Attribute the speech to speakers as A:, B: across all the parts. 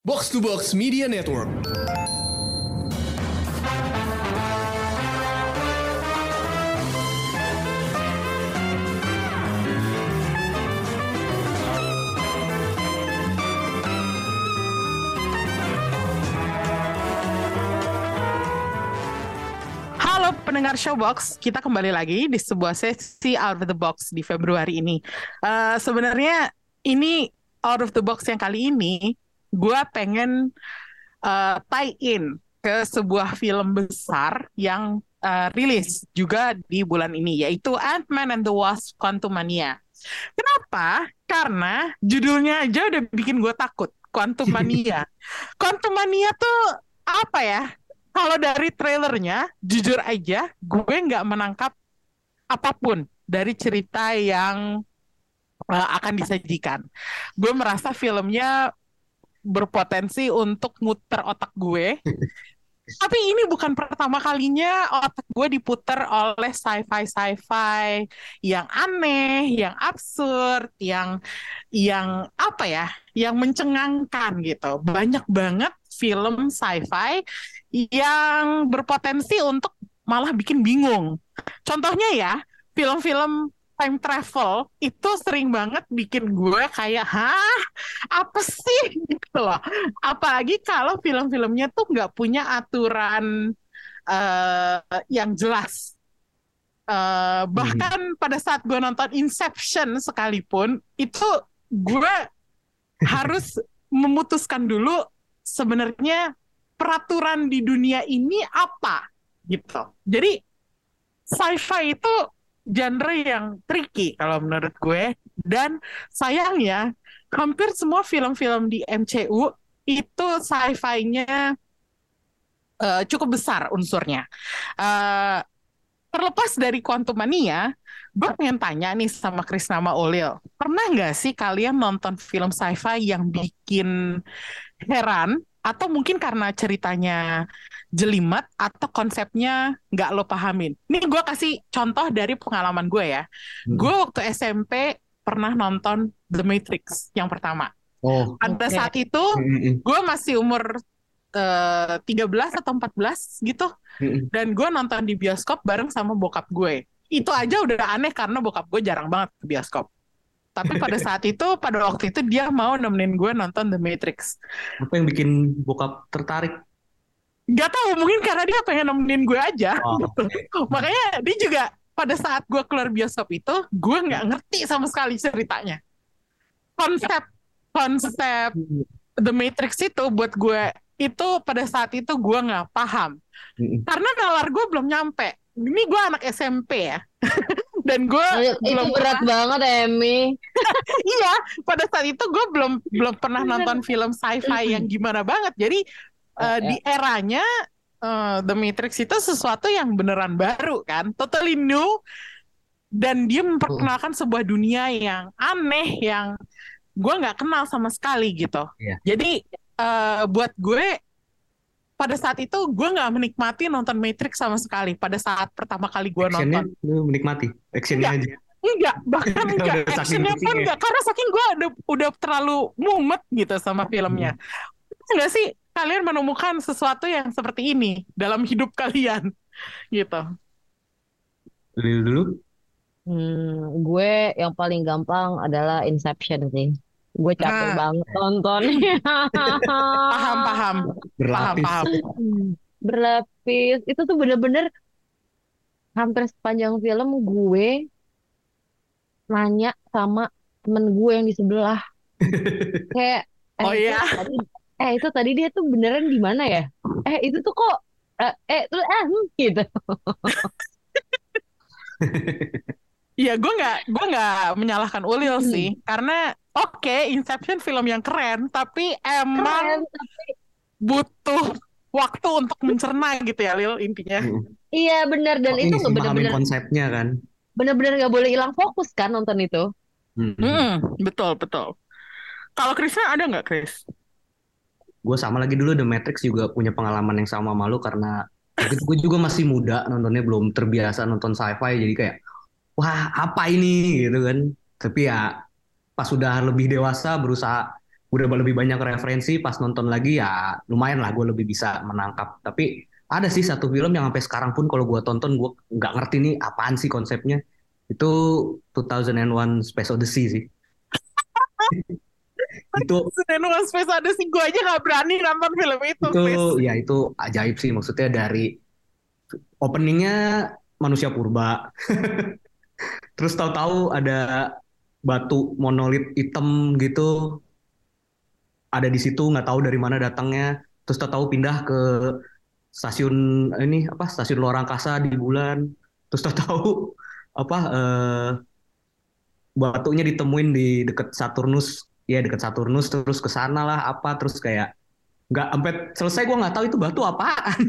A: Box to Box Media Network.
B: Halo pendengar Showbox, kita kembali lagi di sebuah sesi Out of the Box di Februari ini. Eh, sebenarnya ini Out of the Box yang kali ini, gue pengen eh, tie in ke sebuah film besar yang eh, rilis juga di bulan ini, yaitu Ant-Man and the Wasp: Quantumania. Kenapa? Karena judulnya aja udah bikin gue takut. Quantumania. Quantumania tuh apa ya? Kalau dari trailernya, jujur aja, gue nggak menangkap apa pun dari cerita yang uh, akan disajikan. Gue merasa filmnya berpotensi untuk muter otak gue. Tapi ini bukan pertama kalinya otak gue diputer oleh sci-fi sci-fi yang aneh, yang absurd, yang yang apa ya, yang mencengangkan gitu. Banyak banget film sci-fi yang berpotensi untuk malah bikin bingung. Contohnya ya, film-film time travel itu sering banget bikin gue kayak, hah, apa sih gitu loh. Apalagi kalau film-filmnya tuh nggak punya aturan eh, yang jelas. Eh, bahkan pada saat gue nonton Inception sekalipun, itu gue harus memutuskan dulu sebenarnya peraturan di dunia ini apa gitu. Jadi sci-fi itu genre yang tricky kalau menurut gue dan sayangnya hampir semua film-film di MCU itu sci-fi-nya eh, cukup besar unsurnya. Eh, terlepas dari Quantumania, gue pengen tanya nih sama Chris nama Olil, pernah nggak sih kalian nonton film sci-fi yang bikin heran atau mungkin karena ceritanya jelimet atau konsepnya nggak lo pahamin. Nih gue kasih contoh dari pengalaman gue ya.
C: Hmm.
B: Gue waktu SMP pernah nonton The Matrix yang pertama.
C: Oh,
B: Pada
D: Oke.
B: saat itu
C: Mm-mm.
B: gue masih umur eh, 13 atau 14 gitu.
C: Mm-mm.
B: Dan gue nonton di bioskop bareng sama bokap gue. Itu aja udah aneh karena bokap gue jarang banget ke bioskop. Tapi pada saat itu, pada waktu itu dia mau nemenin gue nonton The Matrix.
C: apa yang bikin bokap tertarik?
B: Gak tahu mungkin karena dia pengen nemenin gue aja.
C: Oh,
B: Makanya dia juga pada saat gue keluar bioskop itu, gue nggak ngerti sama sekali ceritanya. Konsep konsep The Matrix itu buat gue itu pada saat itu gue nggak paham
C: Mm-mm.
B: karena nalar gue belum nyampe. Ini gue anak SMP ya, dan gue
D: Ayo, itu
B: belum
D: berat banget Emi.
B: iya pada saat itu gue belum belum pernah nonton film sci-fi yang gimana banget. Jadi eh, di eranya eh, The Matrix itu sesuatu yang beneran baru kan? Totally new. Dan dia memperkenalkan sebuah dunia yang aneh yang gue nggak kenal sama sekali gitu.
C: Iya.
B: jadi eh, buat gue pada saat itu gue nggak menikmati nonton Matrix sama sekali pada saat pertama kali gue
C: actionnya
B: nonton
C: lu menikmati, actionnya aja.
B: Enggak, bahkan enggak.
C: saking
B: Actionnya pun enggak. Karena saking gue udah, udah terlalu mumet gitu sama filmnya. Enggak sih kalian menemukan sesuatu yang seperti ini dalam hidup kalian? Gitu.
C: Dulu dulu.
D: Hmm, gue yang paling gampang adalah Inception sih. Gue capek
B: Nah.
D: banget nonton.
B: Paham, paham. Paham,
C: Berlapis.
B: paham.
D: Berlapis. Itu tuh bener-bener hampir sepanjang film gue nanya sama temen gue yang di sebelah. Kayak, eh,
B: Oh iya?
D: tadi, eh itu tadi dia tuh beneran di mana ya? Eh itu tuh kok eh, eh eh hmm, gitu.
B: Iya, gue nggak gue nggak menyalahkan Ulil
D: Hmm.
B: sih, karena oke Inception film yang keren, tapi emang
D: Keren, tapi
B: butuh waktu untuk mencerna gitu ya, Lil intinya.
C: Mm-mm.
D: iya bener dan
C: Oh,
D: itu nggak bener-bener
C: konsepnya kan.
D: bener-bener nggak boleh hilang fokus kan nonton itu.
C: Mm-mm.
B: Mm-mm, betul betul. Kalau Krisna ada nggak Chris?
C: Gue sama lagi dulu The Matrix juga punya pengalaman yang sama malu karena waktu itu gue juga masih muda nontonnya belum terbiasa nonton sci-fi jadi kayak wah apa ini gitu kan. Tapi ya pas sudah lebih dewasa berusaha udah lebih banyak referensi pas nonton lagi ya lumayan lah gue lebih bisa menangkap tapi ada sih satu film yang sampai sekarang pun kalau gue tonton gue nggak ngerti nih apaan sih konsepnya itu 2001 Space Odyssey sih itu
B: One Space Odyssey gue aja nggak berani nonton film itu.
C: itu
B: please.
C: ya itu ajaib sih maksudnya dari openingnya manusia purba terus tahu-tahu ada batu monolit hitam gitu. Ada di situ nggak tahu dari mana datangnya. Terus tahu-tahu pindah ke stasiun ini apa stasiun luar angkasa di bulan. Terus tahu-tahu apa eh, batunya ditemuin di deket Saturnus. Ya deket Saturnus terus ke sana lah apa terus kayak nggak sampai selesai gue nggak tahu itu batu apaan.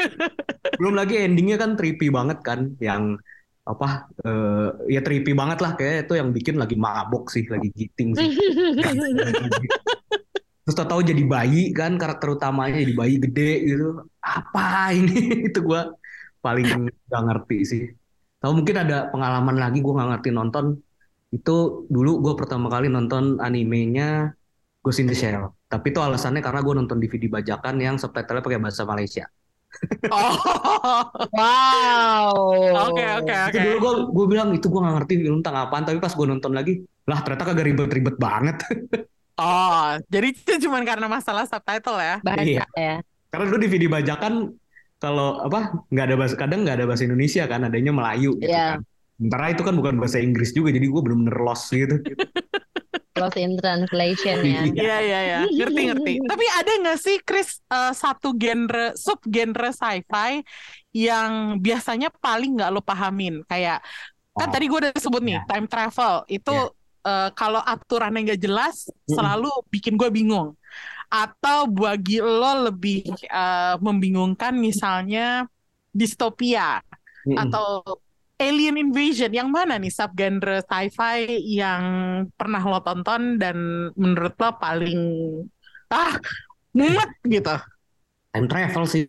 C: Belum lagi endingnya kan trippy banget kan yang apa eh, ya trippy banget lah. Kayak itu yang bikin lagi mabok sih lagi giting sih. Terus tahu jadi bayi kan karakter utamanya jadi bayi gede gitu. Apa ini? Itu gue paling gak ngerti sih. Tahu mungkin ada pengalaman lagi gue nggak ngerti nonton. Itu dulu gue pertama kali nonton animenya Ghost in the Shell. Tapi itu alasannya karena gue nonton DVD bajakan yang subtitlenya pakai bahasa Malaysia
B: Oh,
D: Wow.
B: oke oke oke.
C: dulu gue gue bilang itu gue nggak ngerti film tentang apaan tapi pas gue nonton lagi lah ternyata kagak ribet-ribet banget
B: Oh, jadi itu cuma karena masalah subtitle ya?
D: Bahasa
C: Iya.
D: ya.
C: karena dulu DVD bajakan kalau apa nggak ada bahasa kadang nggak ada bahasa Indonesia kan adanya Melayu gitu
D: Iya.
C: kan sementara itu kan bukan bahasa Inggris juga jadi gue belum bener lost gitu
D: Lost in translation ya.
B: Iya iya iya, ngerti ngerti. Tapi ada nggak sih Chris eh, satu genre sub genre sci-fi yang biasanya paling nggak lo pahamin? Kayak kan
C: Oh,
B: tadi gue udah sebut nih
C: ya.
B: time travel itu
C: Ya.
B: eh, kalau aturannya nggak jelas
C: Mm-mm.
B: selalu bikin gue bingung. Atau bagi lo lebih eh, membingungkan misalnya distopia
C: Mm-mm.
B: atau alien invasion yang mana nih subgenre sci-fi yang pernah lo tonton dan menurut lo paling ah mumet gitu?
C: Time travel sih.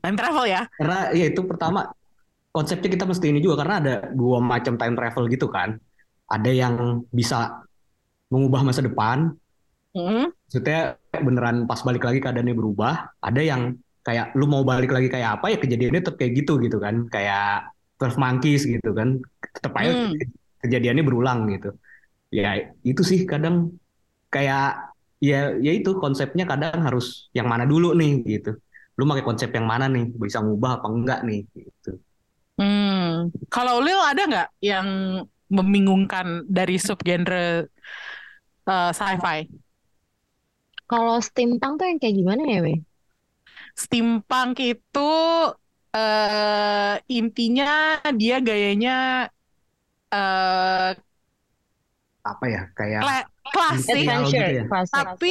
B: Time travel ya?
C: Karena ya itu pertama konsepnya kita mesti ini juga karena ada dua macam time travel gitu kan. Ada yang bisa mengubah masa depan.
B: Hmm,
C: maksudnya beneran pas balik lagi keadaannya berubah. Ada yang kayak lu mau balik lagi kayak apa ya kejadiannya tetap kayak gitu gitu kan. Kayak Twelve Monkeys gitu kan. Tetap aja
B: Hmm.
C: kejadiannya berulang gitu. Ya itu sih kadang kayak ya ya itu konsepnya kadang harus yang mana dulu nih gitu. Lu pakai konsep yang mana nih? Bisa ngubah apa enggak nih? Gitu.
B: Hmm. kalau Lil ada nggak yang membingungkan dari subgenre eh, sci-fi?
D: Kalau steampunk tuh yang kayak gimana ya, Wei?
B: steampunk itu eh intinya dia gayanya eh
C: apa ya kayak
B: kla- klasik
C: gitu ya?
D: klasik.
B: tapi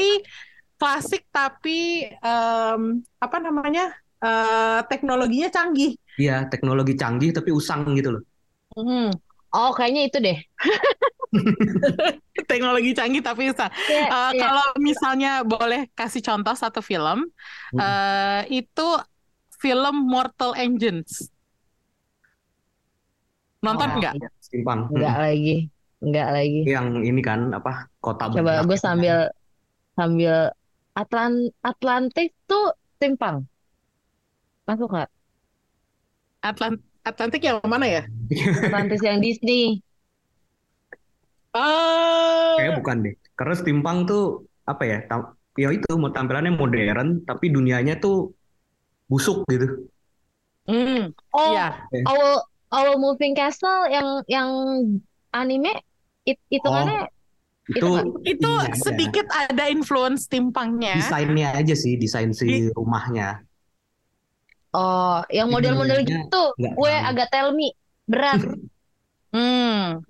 B: klasik tapi em, apa namanya eh, teknologinya canggih.
C: ya teknologi canggih tapi usang gitu loh
B: Hmm,
D: Oh, kayaknya itu deh.
B: teknologi canggih tapi usah.
D: Iya,
B: Eh,
D: iya.
B: Kalau misalnya boleh kasih contoh satu film,
C: Hmm.
B: eh, itu film Mortal Engines. Nonton
D: Oh,
B: nggak?
C: Iya, Simpang
D: Enggak lagi. Enggak lagi.
C: yang ini kan apa kota
D: Coba
C: bergerak
D: gue
C: kan.
D: sambil sambil Atlan Atlantis tuh timpang. Masuk nggak?
B: Atlant Atlantik yang mana ya?
D: Atlantis yang Disney.
B: Oh,
C: Kayaknya bukan deh. Karena steampunk tuh apa ya? ya itu mau tampilannya modern tapi dunianya tuh busuk gitu.
B: hmm,
D: Oh,
B: iya.
D: Our Our Moving Castle yang yang anime it, itu
C: Oh, Itu
D: Itu
B: Itu
C: aja.
B: sedikit ada influence steampunknya.
C: desainnya aja sih, desain si
B: Di-
C: rumahnya.
D: oh, yang model-model gitu. Gue agak tell me berat.
B: Hmm,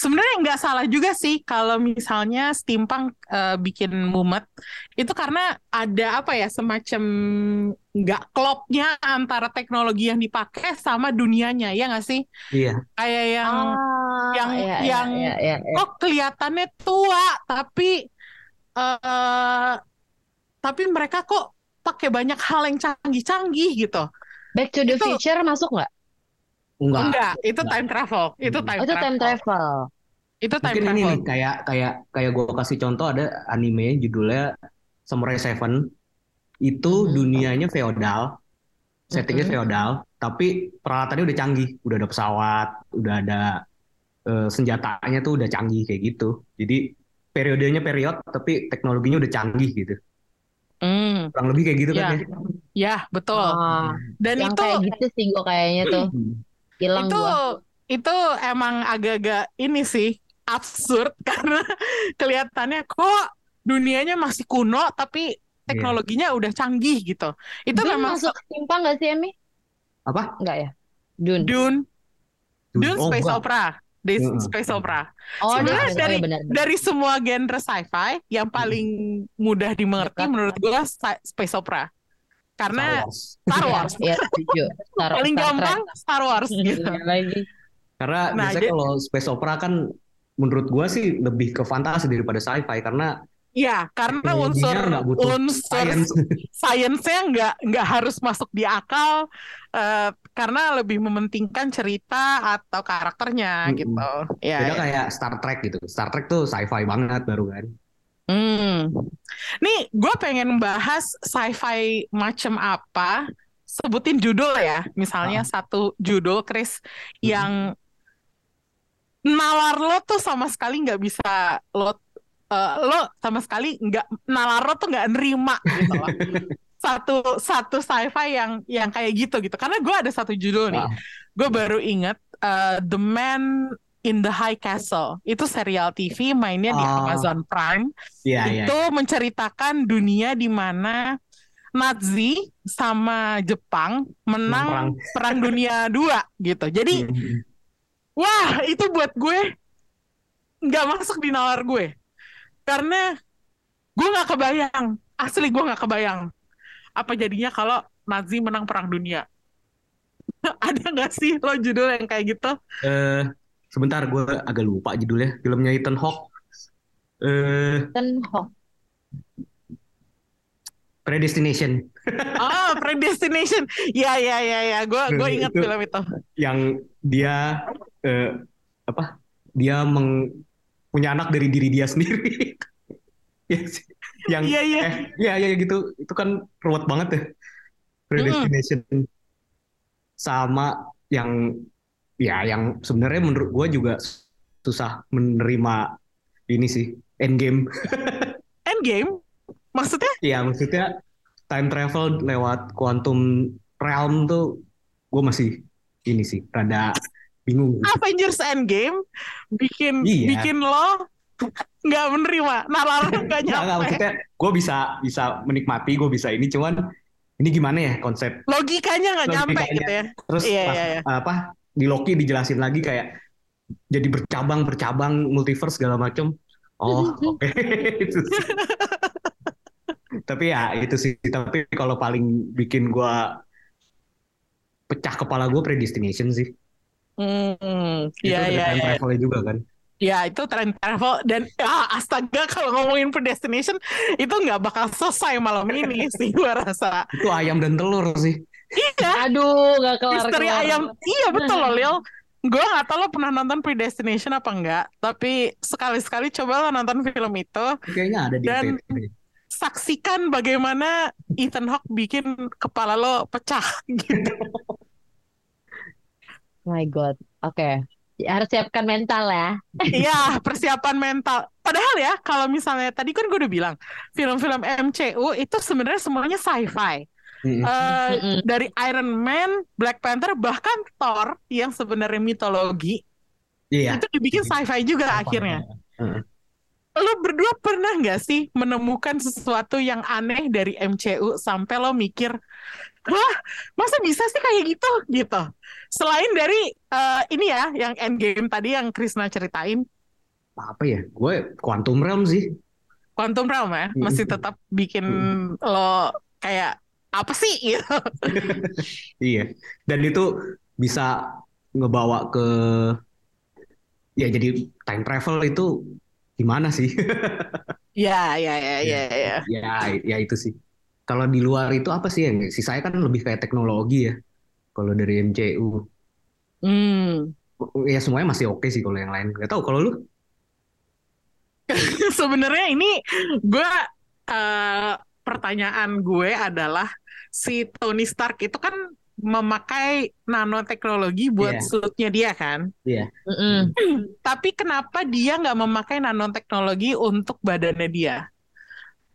B: sebenarnya nggak salah juga sih kalau misalnya steampunk eh, bikin mumet itu karena ada apa ya semacam nggak klopnya antara teknologi yang dipakai sama dunianya ya nggak sih?
C: Iya.
B: Kayak yang
D: Ah,
B: yang-
D: iya, iya,
B: yang
D: iya, iya, iya.
B: kok kelihatannya tua tapi eh tapi mereka kok pakai banyak hal yang canggih-canggih gitu.
D: Back to the
B: itu-
D: Future masuk nggak?
C: Enggak.
B: Enggak, itu
C: Enggak.
B: time travel, itu
C: Hmm.
B: time
D: Oh, itu time
B: travel.
D: travel.
B: Itu time
C: Mungkin ini
B: travel.
C: nih kayak kayak kayak gue kasih contoh ada anime judulnya Samurai Seven. Itu
D: Mhm.
C: dunianya feodal, settingnya
B: Mhm.
C: feodal, tapi peralatannya udah canggih, udah ada pesawat, udah ada eh, senjatanya tuh udah canggih kayak gitu. Jadi periodenya period, tapi teknologinya udah canggih gitu.
B: Hmm,
C: Kurang lebih kayak gitu kan
B: ya,
C: ya.
B: ya betul.
D: Ah,
B: Dan
D: yang
B: itu
D: kayak gitu sih gue kayaknya tuh
C: Hmm.
D: Hilang
B: itu
D: gua.
B: itu emang agak-agak ini sih absurd karena kelihatannya kok dunianya masih kuno tapi teknologinya udah canggih gitu. Itu
D: Dune
B: memang
D: masuk simpang gak sih Emi?
C: Apa?
D: Enggak ya? Dune.
B: Dune, Dune
C: Oh,
B: space
C: enggak.
B: opera, di space opera.
D: Oh,
B: Sebenarnya
D: oh,
B: dari
D: iya benar. benar.
B: dari semua genre sci-fi yang paling mudah dimengerti
D: Dekat.
B: menurut gua sci- space opera.
C: Star
B: Karena
C: Wars.
B: Star
D: Iya,
B: Wars
D: Iya, setuju. Star,
B: paling
D: Star
B: gampang Star Wars
D: Trek.
B: gitu.
D: Iya lagi.
C: Karena
B: Nah,
C: biasanya
B: jadi-
C: kalau space opera kan menurut gua sih lebih ke fantasi daripada sci-fi karena
B: Iya, karena unsur unsur
C: science.
B: sainsnya nggak nggak harus masuk di akal eh, karena lebih mementingkan cerita atau karakternya
C: Mm-mm.
B: gitu. Ya,
C: Beda
B: ya.
C: kayak Star Trek gitu. Star Trek tuh sci-fi banget baru kan.
B: Hmm. Nih, gue pengen bahas sci-fi macam apa. Sebutin judul ya. Misalnya satu judul, Chris, yang nalar lo tuh sama sekali nggak bisa lo eh, lo sama sekali nggak nalar lo tuh nggak nerima gitu loh. Satu satu sci-fi yang yang kayak gitu gitu. Karena gue ada satu judul nih.
C: Wow.
B: Gue baru inget eh, The Man in the High Castle. Itu serial TV mainnya di
C: Oh.
B: Amazon Prime
C: Iya, iya.
B: itu menceritakan dunia di mana Nazi sama Jepang menang perang dunia dua gitu. Jadi
C: Mm-mm.
B: wah itu buat gue nggak masuk di nalar gue karena gue nggak kebayang asli gue nggak kebayang apa jadinya kalau Nazi menang perang dunia. Ada nggak sih lo judul yang kayak gitu?
C: Eh, sebentar gue agak lupa judulnya. Filmnya Ethan Hawke. Eh,
D: Kan oh,
C: Predestination.
B: Oh, Predestination. Ya ya ya ya. Gue gue ingat
C: Itu-
B: film itu.
C: Yang dia eh, apa? Dia meng, punya anak dari diri dia sendiri. Ya sih. yang
B: Iya iya.
C: eh ya ya gitu. Itu kan ruwet banget ya. Predestination. Sama yang ya yang sebenarnya menurut gue juga susah menerima ini sih Endgame.
B: Endgame? Maksudnya?
C: Ya maksudnya time travel lewat quantum realm tuh gue masih ini sih rada bingung.
B: Avengers Endgame bikin
C: Iya.
B: bikin lo nggak menerima, nalar nggak
C: Nggak, nggak,
B: nyampe.
C: maksudnya gue bisa bisa menikmati, gue bisa ini cuman ini gimana ya konsep.
B: Logikanya nggak nyampe gitu ya.
C: Terus
B: Iya,
C: pas
B: iya, iya.
C: apa di Loki dijelasin lagi kayak jadi bercabang bercabang multiverse segala macam. Oh oke sih. Tapi ya itu sih. Tapi kalau paling bikin gue pecah kepala gue predestination sih.
B: Hmm,
C: Itu
B: iya iya
C: time
B: iya.
C: travelnya juga kan.
B: Ya itu time travel dan ah, astaga kalau ngomongin predestination itu nggak bakal selesai malam ini sih gua rasa.
C: Itu ayam dan telur sih.
B: Iya,
D: aduh, gak
B: misteri
D: kelar-kelar.
B: ayam. Iya betul loh Lil. Gue nggak tahu lo pernah nonton Predestination apa enggak, tapi sekali-sekali coba lo nonton film itu,
C: Kayaknya ada di
B: Dan- saksikan bagaimana Ethan Hawke bikin kepala lo pecah gitu.
D: My God. Oke. Harus siapkan mental ya.
B: Iya, persiapan mental. Padahal ya, kalau misalnya tadi kan gue udah bilang, film-film MCU itu sebenarnya semuanya sci-fi. Eh,
D: Mm-mm.
B: dari Iron Man, Black Panther, bahkan Thor yang sebenarnya mitologi,
C: Iya.
B: itu dibikin sci-fi juga akhirnya.
C: Heeh.
B: Lo berdua pernah nggak sih menemukan sesuatu yang aneh dari MCU sampai lo mikir, wah masa bisa sih kayak gitu gitu. Selain dari eh, ini ya, yang Endgame tadi yang Krisna ceritain,
C: Apa ya? Gue Quantum Realm sih.
B: Quantum Realm ya, masih tetap bikin lo kayak apa sih gitu.
C: Iya. Dan itu bisa ngebawa ke ya jadi time travel itu gimana sih?
B: Ya, ya, ya, ya, ya.
C: ya, ya itu sih. Kalau di luar itu apa sih yang sisanya kan lebih kayak teknologi ya. Kalau dari MCU
B: Hmm.
C: ya semuanya masih oke sih kalau yang lain. Gak tahu kalau lu
B: sebenarnya ini gue eh, pertanyaan gue adalah si Tony Stark itu kan memakai nanoteknologi buat
C: Iya.
B: suitnya dia kan.
C: Iya.
D: Mm-mm.
B: Tapi kenapa dia nggak memakai nanoteknologi untuk badannya dia?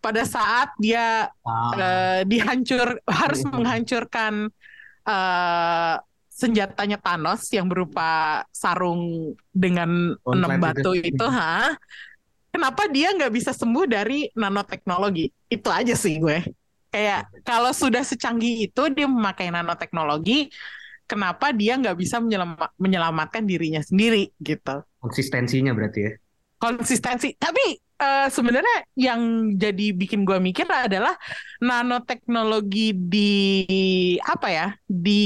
B: Pada saat dia
C: Ah,
B: eh, dihancur harus menghancurkan eh, senjatanya Thanos yang berupa sarung dengan enam
C: itu.
B: batu itu, ha? Kenapa dia nggak bisa sembuh dari nanoteknologi? Itu aja sih gue. Kayak kalau sudah secanggih itu dia memakai nanoteknologi, kenapa dia nggak bisa menyelama- menyelamatkan dirinya sendiri gitu?
C: konsistensinya berarti ya.
B: konsistensi. Tapi eh, sebenarnya yang jadi bikin gua mikir adalah nanoteknologi di apa ya di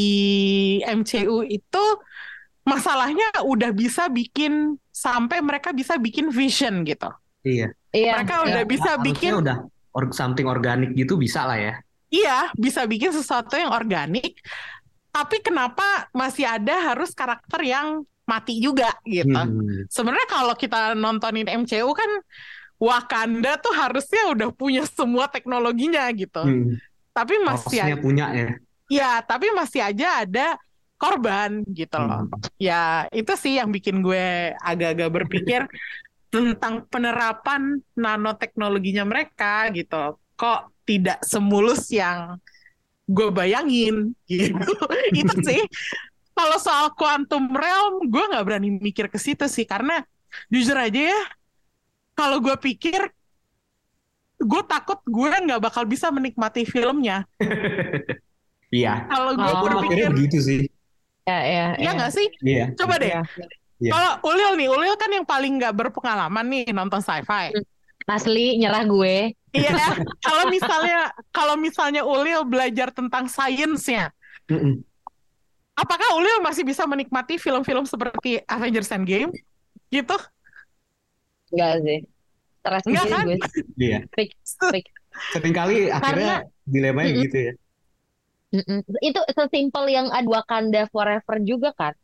B: MCU itu masalahnya udah bisa bikin sampai mereka bisa bikin vision gitu.
C: Iya.
D: Iya.
B: Mereka
D: iya.
B: udah bisa bikin
C: udah or- something organik gitu bisa lah ya.
B: Iya, bisa bikin sesuatu yang organik. Tapi kenapa masih ada harus karakter yang mati juga gitu?
C: Hmm.
B: Sebenarnya kalau kita nontonin MCU kan Wakanda tuh harusnya udah punya semua teknologinya gitu.
C: Hmm.
B: Tapi masih
C: Harusnya
B: aja,
C: punya ya.
B: ya, tapi masih aja ada korban gitu loh.
C: Hmm.
B: Ya, itu sih yang bikin gue agak-agak berpikir tentang penerapan nanoteknologinya mereka gitu. Kok tidak semulus yang gue bayangin gitu. itu sih. Kalau soal quantum realm, gue nggak berani mikir ke situ sih karena jujur aja ya, kalau gue pikir gue takut gue nggak bakal bisa menikmati filmnya.
C: Iya.
B: Kalau gue
D: Oh.
B: Berpikir,
C: begitu sih.
D: Ya, ya,
B: ya
D: ya.
B: nggak sih?
C: Iya.
B: Coba deh.
D: Iya.
C: Iya.
B: Kalau Ulil nih, Ulil kan yang paling nggak berpengalaman nih nonton sci-fi.
D: Asli nyerah gue.
B: Iya, kalau misalnya kalau misalnya Ulil belajar tentang sainsnya,
C: Mm-mm.
B: apakah Ulil masih bisa menikmati film-film seperti Avengers Endgame? Gitu?
D: Enggak sih. Stres
B: Enggak kan?
D: gue.
C: Iya.
D: Fix, fix.
C: Seringkali akhirnya dilemanya
D: Mm-mm.
C: gitu ya.
D: Mm-mm. Itu sesimpel yang ada Wakanda Forever juga kan?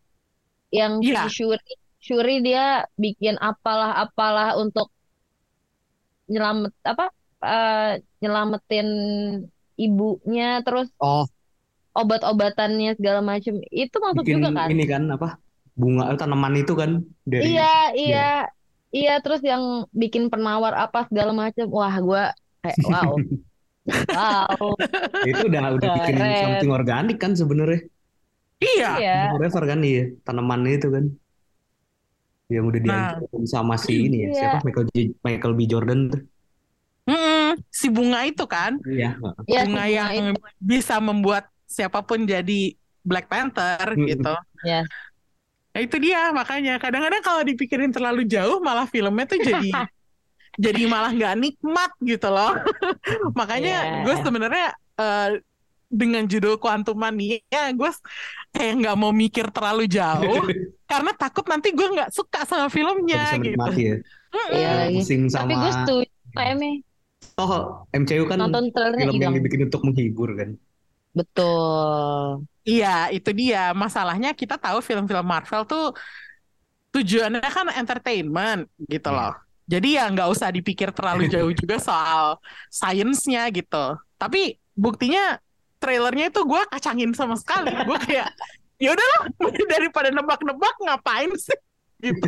D: Yang si Shuri, Shuri dia bikin apalah-apalah untuk nyelamet apa? eh, nyelamatin ibunya terus
C: Oh,
D: obat-obatannya segala macam. Itu masuk
C: bikin
D: juga kan?
C: ini kan apa? Bunga tanaman itu kan dari
D: Iya, iya. Iya, terus yang bikin penawar apa segala macam. Wah, gua kayak wow. Wow.
C: itu udah udah bikin
D: Keren.
C: something organik kan sebenarnya.
B: Iya.
D: Iya.
C: Forever kan iya, tanaman itu kan. Yang udah
B: Nah.
C: diancam sama si ini ya,
D: Iya.
C: siapa Michael J- Michael B. Jordan tuh.
B: Mm-mm, si bunga itu kan,
C: Iya.
D: Iya,
B: bunga
D: si
B: yang
D: itu.
B: bisa membuat siapa pun jadi Black Panther
C: Mm-mm.
B: gitu.
D: Iya.
B: Nah, itu dia makanya kadang-kadang kalau dipikirin terlalu jauh malah filmnya tuh jadi jadi malah nggak nikmat gitu loh. makanya
D: Iya.
B: gue sebenarnya eh, dengan judul Quantum Mania gue kayak nggak mau mikir terlalu jauh karena takut nanti gue nggak suka sama filmnya
C: bisa
B: gitu.
C: menikmati ya.
D: Iya lagi.
C: Pusing
D: Tapi
C: sama
D: gue setuju Eme.
C: Oh, MCU kan
D: Nonton trailernya
C: film yang
D: hilang.
C: dibikin untuk menghibur kan.
D: Betul.
B: Iya, itu dia. Masalahnya kita tahu film-film Marvel tuh tujuannya kan entertainment gitu loh. Jadi ya nggak usah dipikir terlalu jauh juga soal sainsnya gitu. Tapi buktinya trailernya itu gue kacangin sama sekali. Gue kayak ya udahlah daripada nebak-nebak ngapain sih gitu.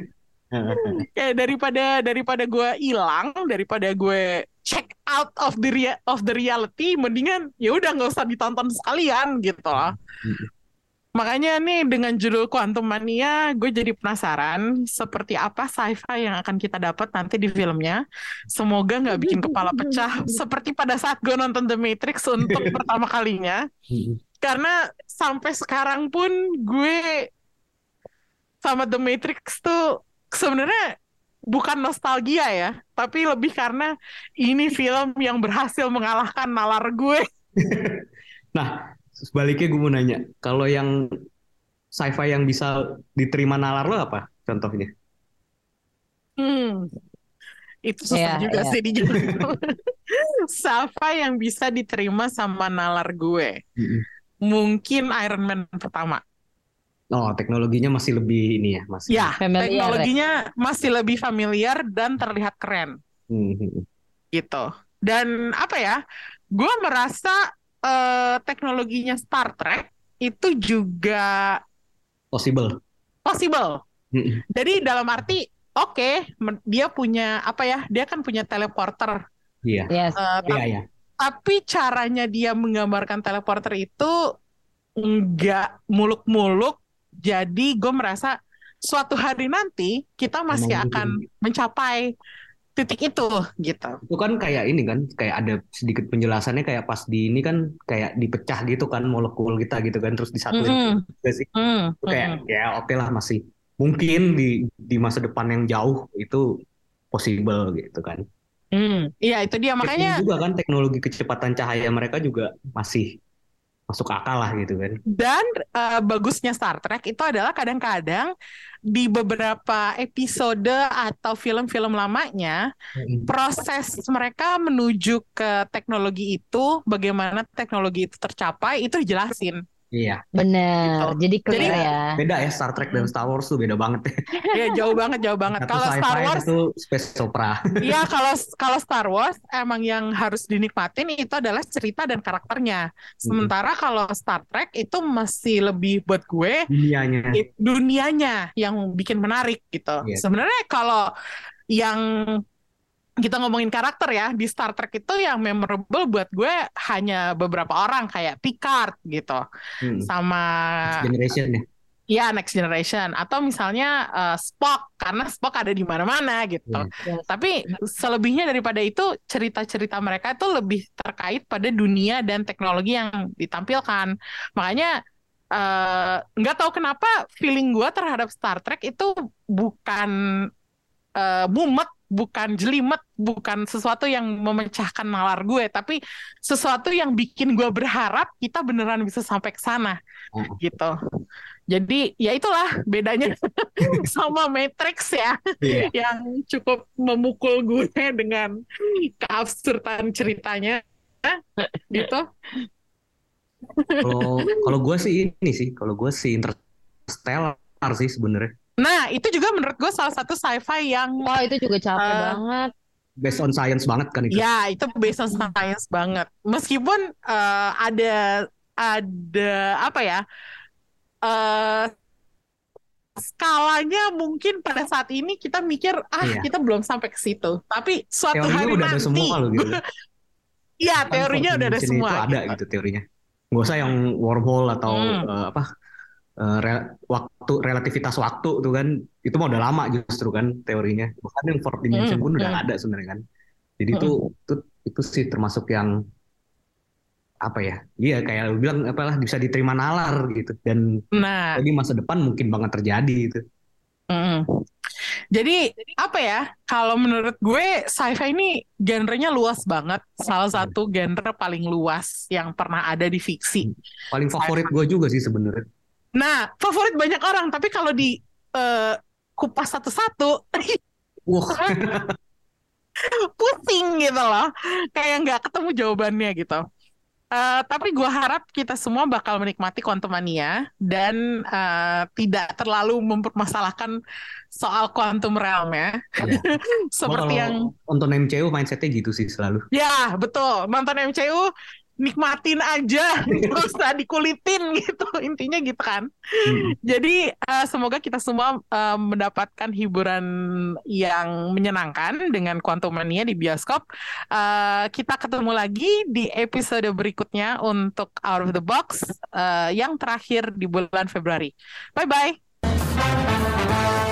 B: Kayak daripada daripada gue hilang, daripada gue check out of the rea- of the reality, mendingan ya udah nggak usah ditonton sekalian gitu loh. Makanya nih dengan judul Quantum Mania, gue jadi penasaran seperti apa sci-fi yang akan kita dapat nanti di filmnya. Semoga nggak bikin kepala pecah seperti pada saat gue nonton The Matrix untuk pertama kalinya. Karena sampai sekarang pun gue sama The Matrix tuh sebenarnya bukan nostalgia ya, tapi lebih karena ini film yang berhasil mengalahkan nalar gue.
C: Nah, sebaliknya gue mau nanya, kalau yang sci-fi yang bisa diterima nalar lo apa contohnya?
B: Hmm. Itu susah
D: Iya,
B: juga
D: iya.
B: sih dijawab. Sci-fi yang bisa diterima sama nalar gue. Mungkin Iron Man pertama.
C: Oh, teknologinya masih lebih ini ya, masih.
B: Ya,
D: Familiar,
B: teknologinya masih lebih familiar dan terlihat keren
C: Hmm, hmm,
B: gitu. Dan apa ya? Gue merasa eh, teknologinya Star Trek itu juga
C: Possible.
B: possible.
C: Hmm,
B: Jadi dalam arti oke, men- dia punya apa ya? Dia kan punya teleporter.
C: Iya.
B: Eh,
D: Yes.
C: Iya,
B: tapi,
C: iya.
B: tapi caranya dia menggambarkan teleporter itu nggak muluk-muluk. Jadi gue merasa suatu hari nanti kita masih
C: Emang
B: akan mencapai titik itu gitu.
C: Itu kan kayak ini kan, kayak ada sedikit penjelasannya kayak pas di ini kan kayak dipecah gitu kan molekul kita gitu kan, terus disatuin sih.
B: Hmm,
C: Itu kayak
B: mm-mm.
C: ya oke lah masih mungkin di di masa depan yang jauh itu possible gitu kan.
B: Hmm, Iya itu dia makanya
C: juga kan teknologi kecepatan cahaya mereka juga masih masuk akal lah gitu kan.
B: dan eh, bagusnya Star Trek itu adalah kadang-kadang di beberapa episode atau film-film lamanya proses mereka menuju ke teknologi itu, bagaimana teknologi itu tercapai, itu dijelasin.
C: Iya.
D: Bener. Jadi clear
B: Jadi-
D: ya.
C: Beda ya Star Trek dan Star Wars tuh beda banget ya.
B: Ya jauh banget, jauh banget.
C: Satu
B: Kalau Star Wars,
C: satu space opera.
B: ya kalau kalau Star Wars emang yang harus dinikmatin itu adalah cerita dan karakternya. Sementara kalau Star Trek itu masih lebih buat gue
C: Dunianya.
B: dunianya yang bikin menarik gitu.
C: Iya.
B: Sebenarnya kalau yang kita ngomongin karakter ya di Star Trek itu yang memorable buat gue hanya beberapa orang kayak Picard gitu
C: Hmm.
B: sama
C: Next Generation ya.
B: ya Next Generation atau misalnya eh, Spock karena Spock ada di mana-mana gitu.
C: Iya.
D: Yes.
B: Tapi selebihnya daripada itu cerita-cerita mereka itu lebih terkait pada dunia dan teknologi yang ditampilkan. Makanya eh, nggak tahu kenapa feeling gue terhadap Star Trek itu bukan eh, mumet, bukan jelimet, bukan sesuatu yang memecahkan nalar gue, tapi sesuatu yang bikin gue berharap kita beneran bisa sampai ke sana,
C: Oh.
B: gitu. Jadi ya itulah bedanya sama Matrix ya
C: Iya.
B: yang cukup memukul gue dengan keabsurdan ceritanya gitu.
C: Kalau kalau gue sih ini sih, kalau gue sih Interstellar sih sebenarnya.
B: Nah, itu juga menurut gue salah satu sci-fi yang
D: Wah itu juga capek
B: Eh,
D: banget.
C: Based on science banget kan itu.
B: ya itu based on science banget. Meskipun eh, ada ada apa ya? eh skalanya mungkin pada saat ini kita mikir ah
C: Iya.
B: kita belum sampai ke situ. Tapi suatu
C: Teorinya
B: hari
C: udah ada
B: nanti
C: semua loh gitu.
B: Iya,
C: Kan
B: teorinya
C: fourth
B: udah ada semua.
C: Itu ada
B: gitu.
C: gitu teorinya. Nggak usah yang wormhole atau
B: Hmm.
C: eh, apa eh, re- waktu relativitas waktu tuh kan itu mah udah lama justru kan teorinya. Bahkan yang fourth dimension
B: Hmm,
C: pun udah
B: hmm.
C: ada sebenarnya kan. Jadi itu itu itu sih termasuk yang apa ya? Iya kayak lu bilang apalah bisa diterima nalar gitu dan
B: Nah,
C: masa depan mungkin banget terjadi itu.
B: Mm. Jadi apa ya? Kalau menurut gue sci-fi ini genrenya luas banget. Salah satu genre paling luas yang pernah ada di fiksi.
C: Paling favorit gue juga sih sebenarnya.
B: Nah, favorit banyak orang, tapi kalau di eh, kupas satu-satu
C: Wah,
B: pusing gitu loh. Kayak nggak ketemu jawabannya gitu. Eh, tapi gue harap kita semua bakal menikmati Quantumania dan eh, tidak terlalu mempermasalahkan soal quantum realm ya.
C: Iya.
B: Seperti yang
C: nonton MCU mindsetnya gitu sih selalu.
B: Ya, betul. Nonton MCU nikmatin aja, nggak usah dikulitin gitu. Intinya gitu kan.
C: Hmm.
B: Jadi eh, semoga kita semua eh, mendapatkan hiburan yang menyenangkan dengan Quantumania di bioskop. Eh, kita ketemu lagi di episode berikutnya untuk Out of the Box eh, yang terakhir di bulan Februari. Bye bye.